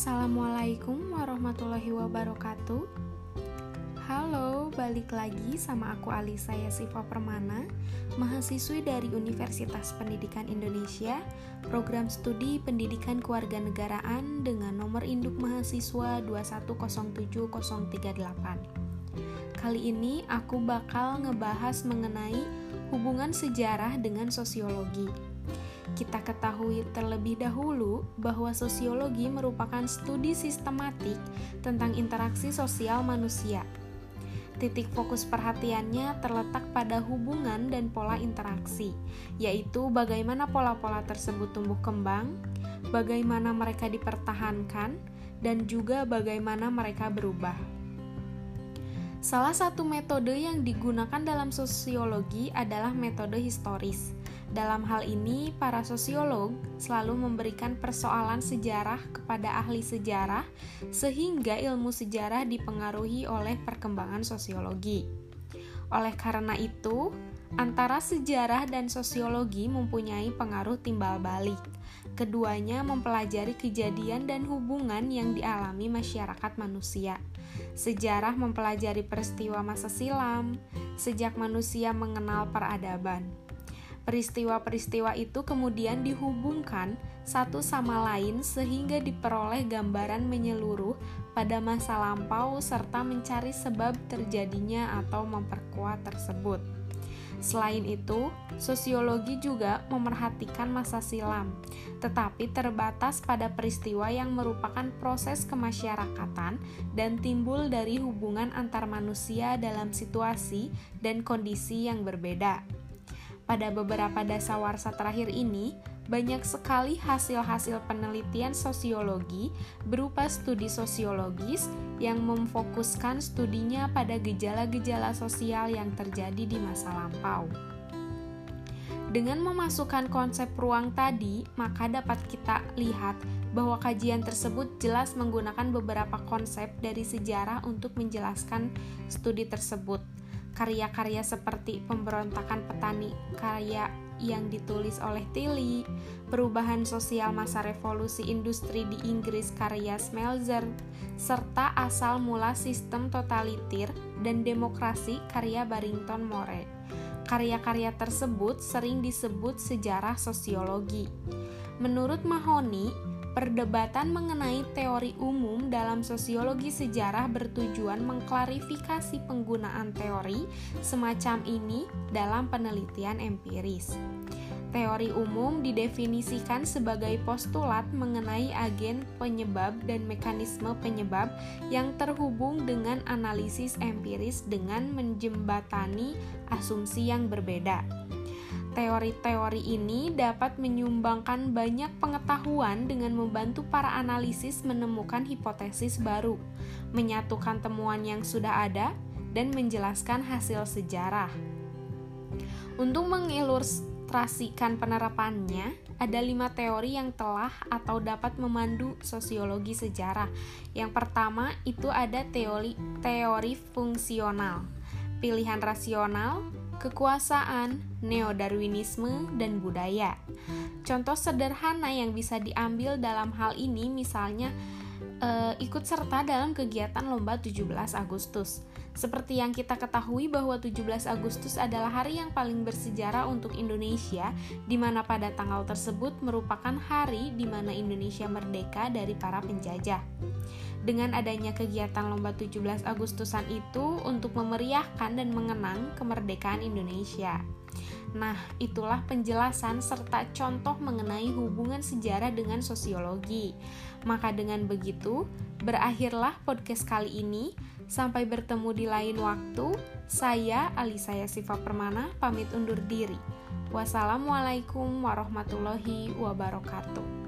Assalamualaikum warahmatullahi wabarakatuh. Halo, balik lagi sama aku Alisa Yasifa Permana Mahasiswi dari Universitas Pendidikan Indonesia Program Studi Pendidikan Kewarganegaraan dengan nomor induk mahasiswa 2107038 Kali ini aku bakal ngebahas mengenai hubungan sejarah dengan sosiologi kita ketahui terlebih dahulu bahwa sosiologi merupakan studi sistematik tentang interaksi sosial manusia. Titik fokus perhatiannya terletak pada hubungan dan pola interaksi, yaitu bagaimana pola-pola tersebut tumbuh kembang, bagaimana mereka dipertahankan, dan juga bagaimana mereka berubah. Salah satu metode yang digunakan dalam sosiologi adalah metode historis dalam hal ini, para sosiolog selalu memberikan persoalan sejarah kepada ahli sejarah, sehingga ilmu sejarah dipengaruhi oleh perkembangan sosiologi. Oleh karena itu, antara sejarah dan sosiologi mempunyai pengaruh timbal balik. Keduanya mempelajari kejadian dan hubungan yang dialami masyarakat manusia. Sejarah mempelajari peristiwa masa silam, sejak manusia mengenal peradaban Peristiwa-peristiwa itu kemudian dihubungkan satu sama lain sehingga diperoleh gambaran menyeluruh pada masa lampau serta mencari sebab terjadinya atau memperkuat tersebut. Selain itu, sosiologi juga memerhatikan masa silam, tetapi terbatas pada peristiwa yang merupakan proses kemasyarakatan dan timbul dari hubungan antar manusia dalam situasi dan kondisi yang berbeda. Pada beberapa dasawarsa terakhir ini, banyak sekali hasil-hasil penelitian sosiologi berupa studi sosiologis yang memfokuskan studinya pada gejala-gejala sosial yang terjadi di masa lampau. Dengan memasukkan konsep ruang tadi, maka dapat kita lihat bahwa kajian tersebut jelas menggunakan beberapa konsep dari sejarah untuk menjelaskan studi tersebut karya-karya seperti pemberontakan petani karya yang ditulis oleh Tilly, perubahan sosial masa revolusi industri di Inggris karya Smelzer, serta asal mula sistem totalitir dan demokrasi karya Barrington More. Karya-karya tersebut sering disebut sejarah sosiologi. Menurut Mahoney, Perdebatan mengenai teori umum dalam sosiologi sejarah bertujuan mengklarifikasi penggunaan teori semacam ini dalam penelitian empiris. Teori umum didefinisikan sebagai postulat mengenai agen penyebab dan mekanisme penyebab yang terhubung dengan analisis empiris dengan menjembatani asumsi yang berbeda. Teori-teori ini dapat menyumbangkan banyak pengetahuan dengan membantu para analisis menemukan hipotesis baru, menyatukan temuan yang sudah ada, dan menjelaskan hasil sejarah. Untuk mengilustrasikan penerapannya, ada lima teori yang telah atau dapat memandu sosiologi sejarah. Yang pertama itu ada teori teori fungsional, pilihan rasional, kekuasaan, neodarwinisme, dan budaya. Contoh sederhana yang bisa diambil dalam hal ini misalnya e, ikut serta dalam kegiatan lomba 17 Agustus. Seperti yang kita ketahui bahwa 17 Agustus adalah hari yang paling bersejarah untuk Indonesia, di mana pada tanggal tersebut merupakan hari di mana Indonesia merdeka dari para penjajah dengan adanya kegiatan lomba 17 Agustusan itu untuk memeriahkan dan mengenang kemerdekaan Indonesia. Nah, itulah penjelasan serta contoh mengenai hubungan sejarah dengan sosiologi. Maka dengan begitu, berakhirlah podcast kali ini. Sampai bertemu di lain waktu. Saya Alisa Yasifa Permana pamit undur diri. Wassalamualaikum warahmatullahi wabarakatuh.